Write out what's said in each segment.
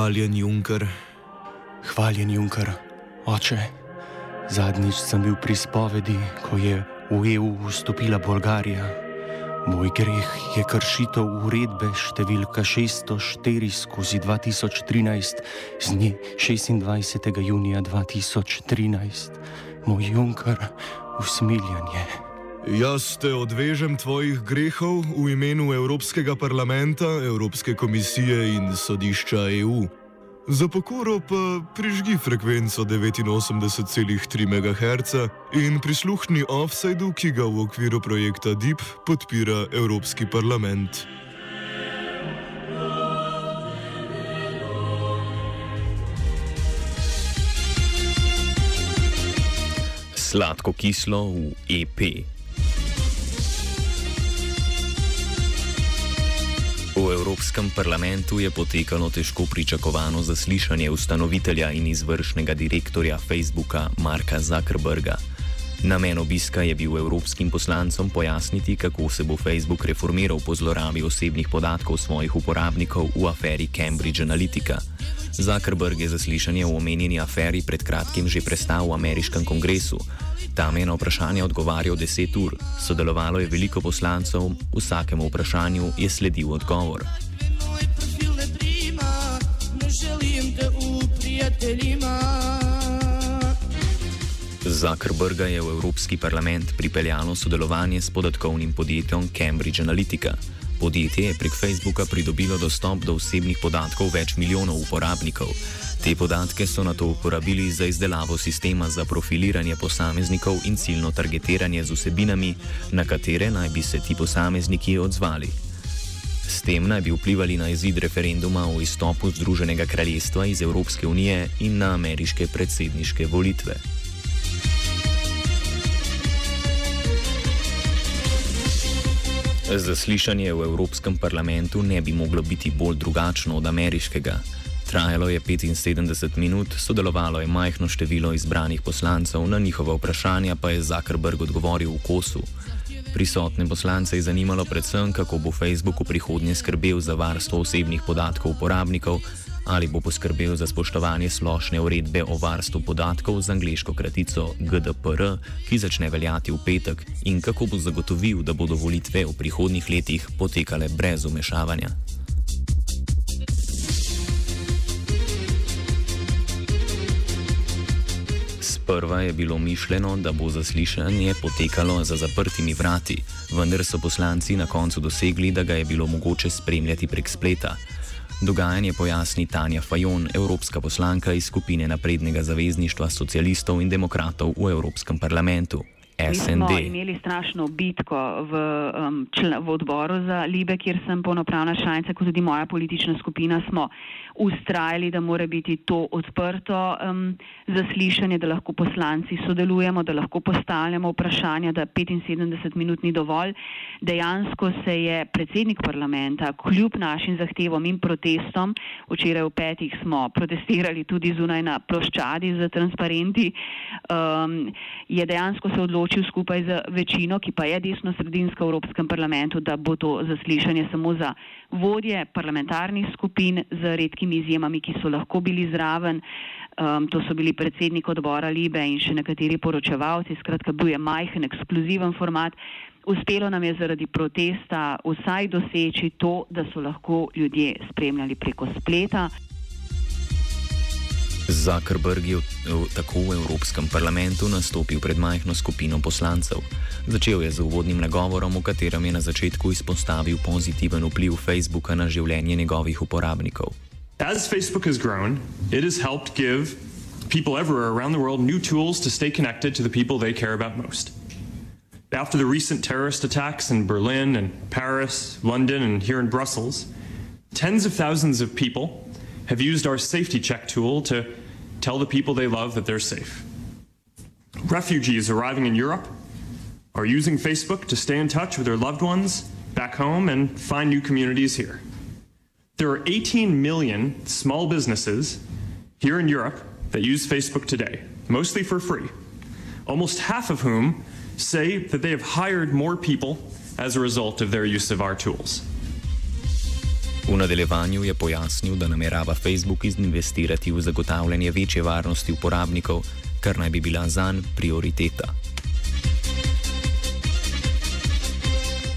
Hvaljen Junker. Hvaljen Junker, oče. Zadnjič sem bil pri spovedi, ko je v EU vstopila Bolgarija. Moj greh je kršitev uredbe številka 604 skozi 2013 z dne 26. junija 2013. Moj Junker, usmiljanje. Jaz te odvežem tvojih grehov v imenu Evropskega parlamenta, Evropske komisije in sodišča EU. Za pokoro pa prižgi frekvenco 89,3 MHz in prisluhni offsajdu, ki ga v okviru projekta DIP podpira Evropski parlament. Sladko kislo v EP. Evropskem parlamentu je potekalo težko pričakovano zaslišanje ustanovitelja in izvršnega direktorja Facebooka Marka Zuckerberga. Namen obiska je bil evropskim poslancem pojasniti, kako se bo Facebook reformiral po zlorabi osebnih podatkov svojih uporabnikov v aferi Cambridge Analytica. Zuckerberg je zaslišanje v omenjeni aferi pred kratkim že prestal v ameriškem kongresu. Tam je na vprašanje odgovarjal 10 ur, sodelovalo je veliko poslancev, vsakemu vprašanju je sledil odgovor. Zuckerberga je v Evropski parlament pripeljalo sodelovanje s podatkovnim podjetjem Cambridge Analytica. Podjetje je prek Facebooka pridobilo dostop do osebnih podatkov več milijonov uporabnikov. Te podatke so na to uporabili za izdelavo sistema za profiliranje posameznikov in ciljno targetiranje z vsebinami, na katere naj bi se ti posamezniki odzvali. S tem naj bi vplivali na izid referenduma o izstopu Združenega kraljestva iz Evropske unije in na ameriške predsedniške volitve. Zaslišanje v Evropskem parlamentu ne bi moglo biti bolj drugačno od ameriškega. Trajalo je 75 minut, sodelovalo je majhno število izbranih poslancev, na njihova vprašanja pa je Zuckerberg odgovoril v kosu. Prisotne poslance je zanimalo predvsem, kako bo Facebook v prihodnje skrbel za varstvo osebnih podatkov uporabnikov, ali bo poskrbel za spoštovanje splošne uredbe o varstvu podatkov z angliško kratico GDPR, ki začne veljati v petek, in kako bo zagotovil, da bodo volitve v prihodnjih letih potekale brez umešavanja. Sprva je bilo mišljeno, da bo zaslišanje potekalo za zaprtimi vrati, vendar so poslanci na koncu dosegli, da ga je bilo mogoče spremljati prek spleta. Dogajanje pojasni Tanja Fajon, evropska poslanka iz skupine naprednega zavezništva socialistov in demokratov v Evropskem parlamentu. SND. Mi smo imeli strašno bitko v, um, čl, v odboru za Libe, kjer sem polnopravna članica, kot tudi moja politična skupina, smo ustrajali, da mora biti to odprto um, zaslišanje, da lahko poslanci sodelujemo, da lahko postavljamo vprašanja, da 75 minut ni dovolj. Dejansko se je predsednik parlamenta, kljub našim zahtevom in protestom, včeraj v petih smo protestirali tudi zunaj na ploščadi z transparenti, um, je dejansko se odločil, skupaj z večino, ki pa je desno-sredinska v Evropskem parlamentu, da bo to zaslišanje samo za vodje parlamentarnih skupin z redkimi izjemami, ki so lahko bili zraven. Um, to so bili predsednik odbora Libe in še nekateri poročevalci. Skratka, bil je majhen, ekskluziven format. Uspelo nam je zaradi protesta vsaj doseči to, da so lahko ljudje spremljali preko spleta. Zuckerberg je tako v Evropskem parlamentu nastopil pred majhno skupino poslancev. Začel je z uvodnim nagovorom, v katerem je na začetku izpostavil pozitiven vpliv Facebooka na življenje njegovih uporabnikov. As Facebook has grown, it has helped give people everywhere around the world new tools to stay connected to the people they care about most. After the recent terrorist attacks in Berlin and Paris, London, and here in Brussels, tens of thousands of people have used our safety check tool to tell the people they love that they're safe. Refugees arriving in Europe are using Facebook to stay in touch with their loved ones back home and find new communities here. There are 18 million small businesses here in Europe that use Facebook today, mostly for free, almost half of whom say that they have hired more people as a result of their use of our tools. V nadaljevanju je pojasnil, da namerava Facebook investirati v zagotavljanje večje varnosti uporabnikov, kar naj bi bila zanj prioriteta.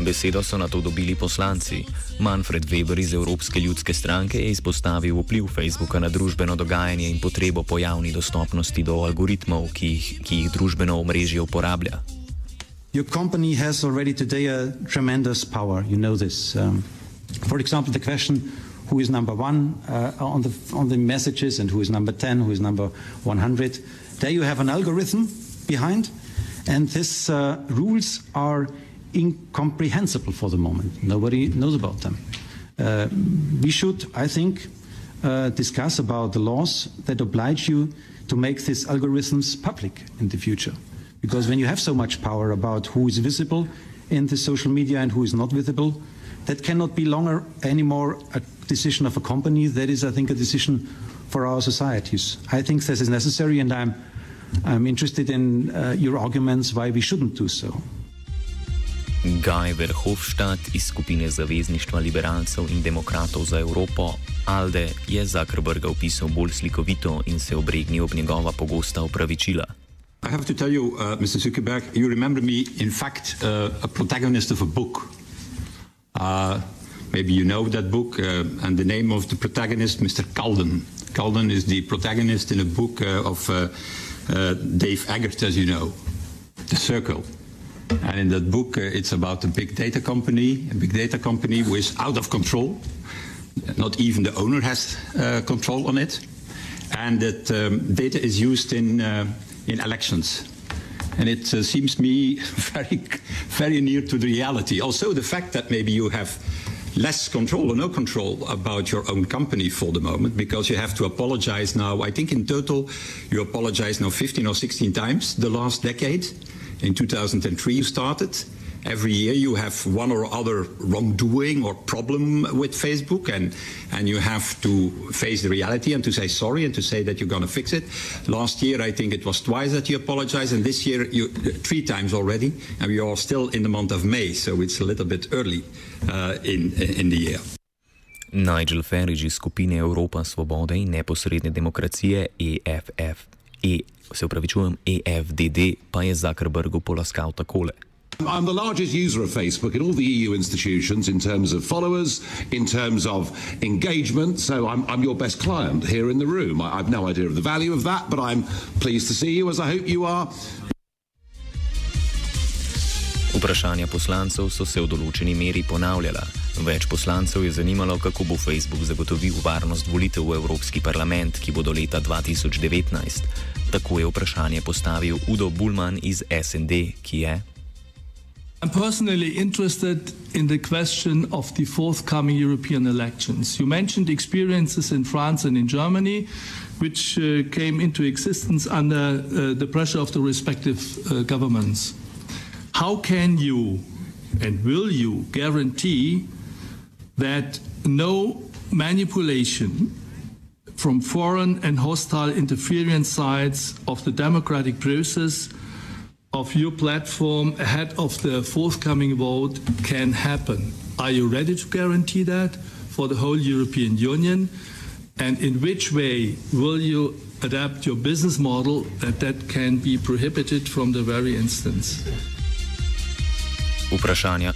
Besedo so na to dobili poslanci. Manfred Weber iz Evropske ljudske stranke je izpostavil vpliv Facebooka na družbeno dogajanje in potrebo po javni dostopnosti do algoritmov, ki jih, ki jih družbeno omrežje uporablja. Your company has already today a tremendous power. You know this. Um, for example, the question who is number one uh, on, the, on the messages and who is number 10, who is number 100. There you have an algorithm behind, and these uh, rules are incomprehensible for the moment. Nobody knows about them. Uh, we should, I think, uh, discuss about the laws that oblige you to make these algorithms public in the future. Because when you have so much power about who is visible in the social media and who is not visible, that cannot be longer anymore a decision of a company. That is, I think, a decision for our societies. I think this is necessary, and I'm, I'm interested in uh, your arguments why we shouldn't do so. Guy Verhofstadt iz skupine Zavezništva liberalcev in demokratov za Evropo, Alde, je Zuckerberga opisal bolj slikovito in se obregnil ob njegova pogosta opravičila. I have to tell you, uh, Mr. Zuckerberg, you remember me, in fact, uh, a protagonist of a book. Uh, maybe you know that book, uh, and the name of the protagonist, Mr. Calden. Calden is the protagonist in a book uh, of uh, Dave Eggert, as you know, The Circle. And in that book, uh, it's about a big data company, a big data company who is out of control. Not even the owner has uh, control on it. And that um, data is used in, uh, in elections. And it uh, seems me very, very near to the reality. Also, the fact that maybe you have less control or no control about your own company for the moment because you have to apologize now. I think in total you apologize now 15 or 16 times the last decade. In 2003, you started. Every year, you have one or other wrongdoing or problem with Facebook, and, and you have to face the reality and to say sorry and to say that you're going to fix it. Last year, I think it was twice that you apologized, and this year, you, three times already, and we are still in the month of May, so it's a little bit early uh, in, in the year. Nigel Farage iz skupine Evropa Svobode in neposredne demokracije EFF. E se upravičujem, EFDD pa je Zuckerbergu polaskal takole. I'm the largest user of Facebook in all the EU institutions in terms of followers, in terms of engagement. So I'm, I'm your best client here in the room. I, I've no idea of the value of that, but I'm pleased to see you, as I hope you are. Vprašanja poslancev so se v določeni meri ponavljala. Več poslancev je zanimalo, kako bo Facebook zagotovil varnost volitev v Evropski parlament, ki bodo leta 2019. Tako je vprašanje postavil Udo Bulman iz SND, ki je. I'm personally interested in the question of the forthcoming European elections. You mentioned experiences in France and in Germany, which uh, came into existence under uh, the pressure of the respective uh, governments. How can you and will you guarantee that no manipulation from foreign and hostile interference sides of the democratic process of your platform ahead of the forthcoming vote can happen? Are you ready to guarantee that for the whole European Union? And in which way will you adapt your business model that that can be prohibited from the very instance? Vprašanja.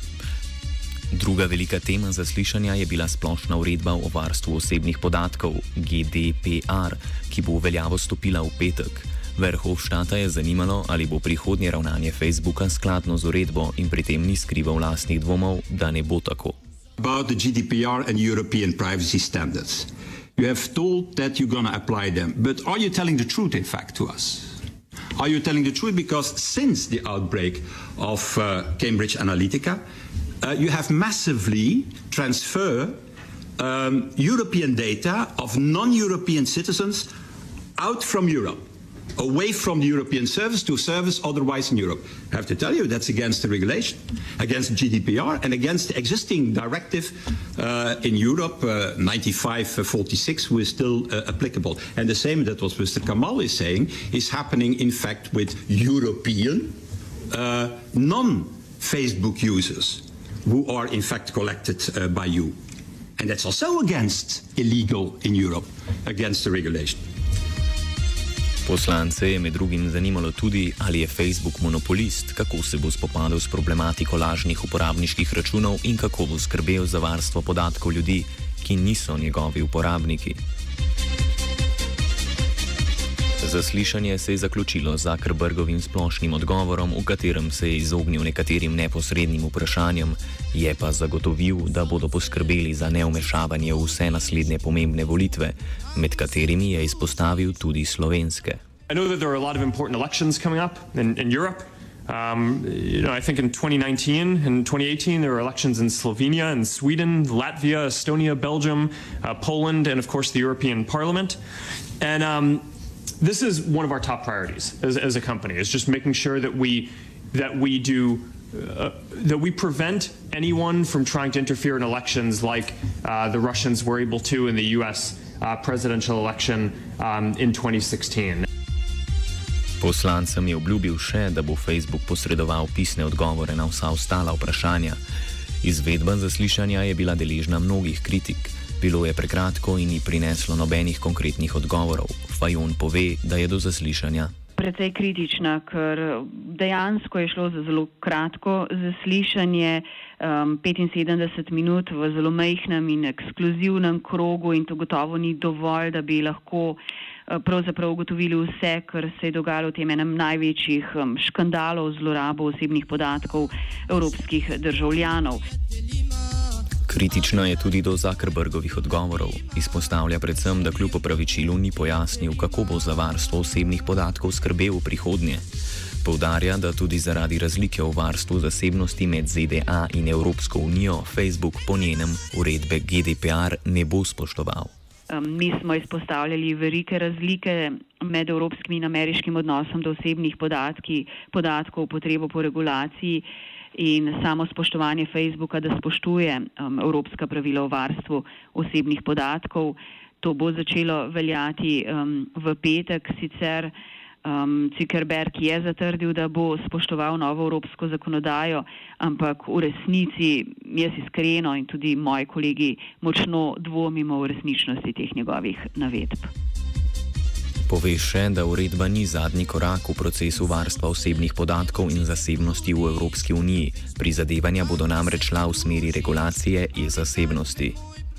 Druga velika tema zaslišanja je bila splošna uredba o varstvu osebnih podatkov GDPR, ki bo v veljavo stopila v petek. Verhofštata je zanimalo, ali bo prihodnje ravnanje Facebooka skladno z uredbo in pri tem ni skrival vlastnih dvomov, da ne bo tako. About the GDPR and European privacy standards. You have told that you're going to apply them, but are you telling the truth, in fact, to us? Are you telling the truth? Because since the outbreak of uh, Cambridge Analytica, uh, you have massively transferred um, European data of non-European citizens out from Europe away from the European service to service otherwise in Europe. I have to tell you that's against the regulation, against GDPR, and against the existing directive uh, in Europe, uh, 9546, who is still uh, applicable. And the same that what Mr. Kamal is saying is happening, in fact, with European uh, non Facebook users who are, in fact, collected uh, by you. And that's also against illegal in Europe, against the regulation. Poslance je med drugim zanimalo tudi, ali je Facebook monopolist, kako se bo spopadal s problematiko lažnih uporabniških računov in kako bo skrbel za varstvo podatkov ljudi, ki niso njegovi uporabniki. Zaslišanje se je zaključilo z Zuckerbergovim splošnim odgovorom, v katerem se je izognil nekaterim neposrednim vprašanjem, je pa zagotovil, da bodo poskrbeli za neumešavanje v vse naslednje pomembne volitve, med katerimi je izpostavil tudi slovenske. I know that there are a lot of important elections coming up in, in Europe. Um, you know, I think in 2019 and 2018 there were elections in Slovenia and Sweden, Latvia, Estonia, Belgium, uh, Poland, and of course the European Parliament. And um, this is one of our top priorities as, as a company is just making sure that we that we do uh, that we prevent anyone from trying to interfere in elections like uh, the Russians were able to in the U.S. Uh, presidential election um, in 2016. Poslancem je obljubil še, da bo Facebook posredoval pisne odgovore na vsa ostala vprašanja. Izvedba zaslišanja je bila deležna mnogih kritik. Bilo je prekratko in ni prineslo nobenih konkretnih odgovorov. Fajon pove, da je do zaslišanja. Predvsej kritična, ker dejansko je šlo za zelo kratko zaslišanje, um, 75 minut v zelo majhnem in ekskluzivnem krogu, in to gotovo ni dovolj, da bi lahko uh, ugotovili vse, kar se je dogajalo v tem enem največjih um, škandalov zlorabo osebnih podatkov evropskih državljanov. Kritična je tudi do Zuckerbergovih odgovorov. Izpostavlja predvsem, da kljub opravičilu ni pojasnil, kako bo za varstvo osebnih podatkov skrbel v prihodnje. Poudarja, da tudi zaradi razlike v varstvu zasebnosti med ZDA in Evropsko unijo Facebook po njenem uredbe GDPR ne bo spoštoval. Mi smo izpostavljali velike razlike med evropskim in ameriškim odnosom do osebnih podatki, podatkov, potrebo po regulaciji in samo spoštovanje Facebooka, da spoštuje um, evropska pravila o varstvu osebnih podatkov. To bo začelo veljati um, v petek, sicer um, Zuckerberg je zatrdil, da bo spoštoval novo evropsko zakonodajo, ampak v resnici jaz iskreno in tudi moji kolegi močno dvomimo v resničnosti teh njegovih navedb. Pove še, da uredba ni zadnji korak v procesu varstva osebnih podatkov in zasebnosti v Evropski uniji. Prizadevanja bodo namreč šla v smeri regulacije in zasebnosti.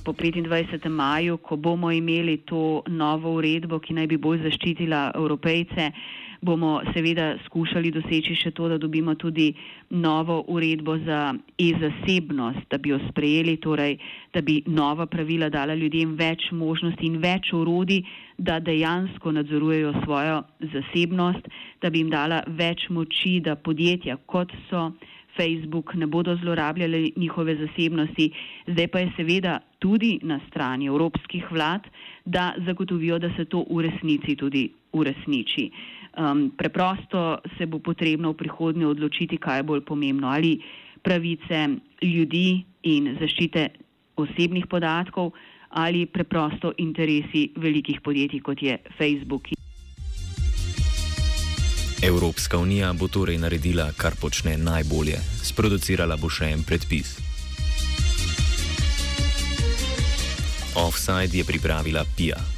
Po 25. maju, ko bomo imeli to novo uredbo, ki naj bi bolj zaščitila evropejce, bomo seveda skušali doseči še to, da dobimo tudi novo uredbo za e-zasebnost, da bi jo sprejeli, torej, da bi nova pravila dala ljudem več možnosti in več urodi, da dejansko nadzorujejo svojo zasebnost, da bi jim dala več moči, da podjetja kot so. Facebook ne bodo zlorabljali njihove zasebnosti, zdaj pa je seveda tudi na strani evropskih vlad, da zagotovijo, da se to v resnici tudi uresniči. Um, preprosto se bo potrebno v prihodnje odločiti, kaj je bolj pomembno, ali pravice ljudi in zaščite osebnih podatkov, ali preprosto interesi velikih podjetij, kot je Facebook. Evropska unija bo torej naredila, kar počne najbolje. Sproducirala bo še en predpis. Offside je pripravila Pia.